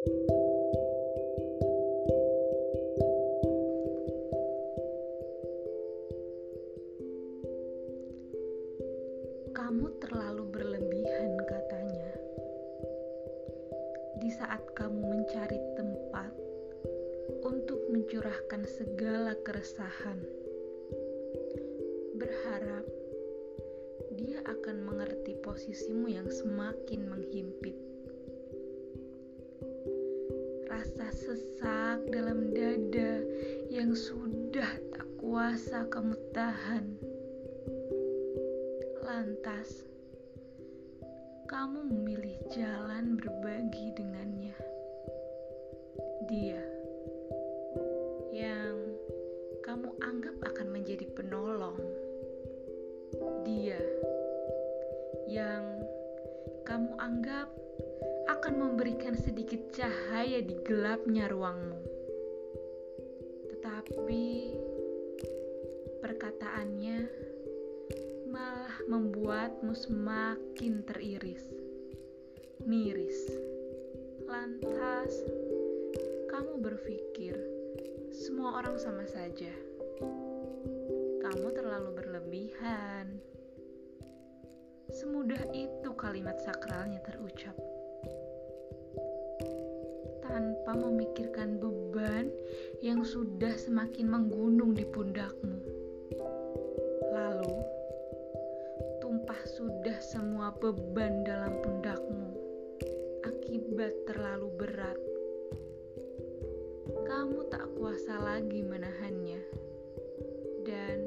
Kamu terlalu berlebihan, katanya. Di saat kamu mencari tempat untuk mencurahkan segala keresahan, berharap dia akan mengerti posisimu yang semakin menghimpit. Sesak dalam dada yang sudah tak kuasa kamu tahan Lantas, kamu memilih jalan berbagi dengannya. Dia yang kamu anggap akan menjadi penolong. Dia yang kamu anggap akan memberikan sedikit cahaya di gelapnya ruangmu. Tetapi perkataannya malah membuatmu semakin teriris, miris. Lantas, kamu berpikir semua orang sama saja. Kamu terlalu berlebihan. Semudah itu kalimat sakralnya terucap. Tanpa memikirkan beban yang sudah semakin menggunung di pundakmu. Lalu, tumpah sudah semua beban dalam pundakmu akibat terlalu berat. Kamu tak kuasa lagi menahannya, dan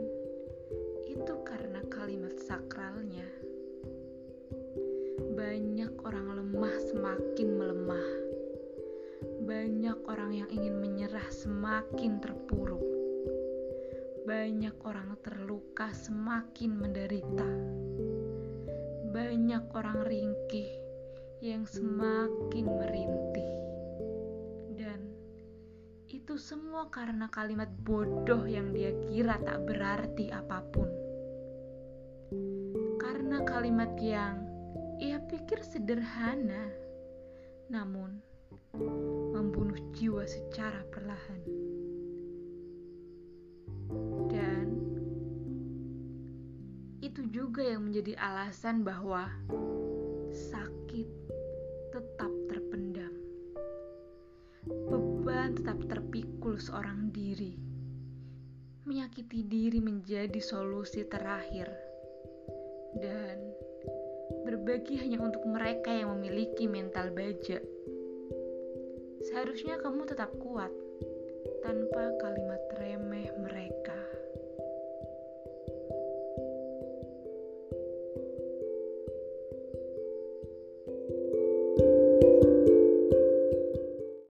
itu karena kalimat sakralnya. Banyak orang lemah semakin melemah, banyak orang yang ingin menyerah semakin terpuruk banyak orang terluka semakin menderita. Banyak orang ringkih yang semakin merintih. Dan itu semua karena kalimat bodoh yang dia kira tak berarti apa pun. Karena kalimat yang ia pikir sederhana, namun membunuh jiwa secara perlahan. itu juga yang menjadi alasan bahwa sakit tetap terpendam. Beban tetap terpikul seorang diri. Menyakiti diri menjadi solusi terakhir. Dan berbagi hanya untuk mereka yang memiliki mental baja. Seharusnya kamu tetap kuat tanpa kalimat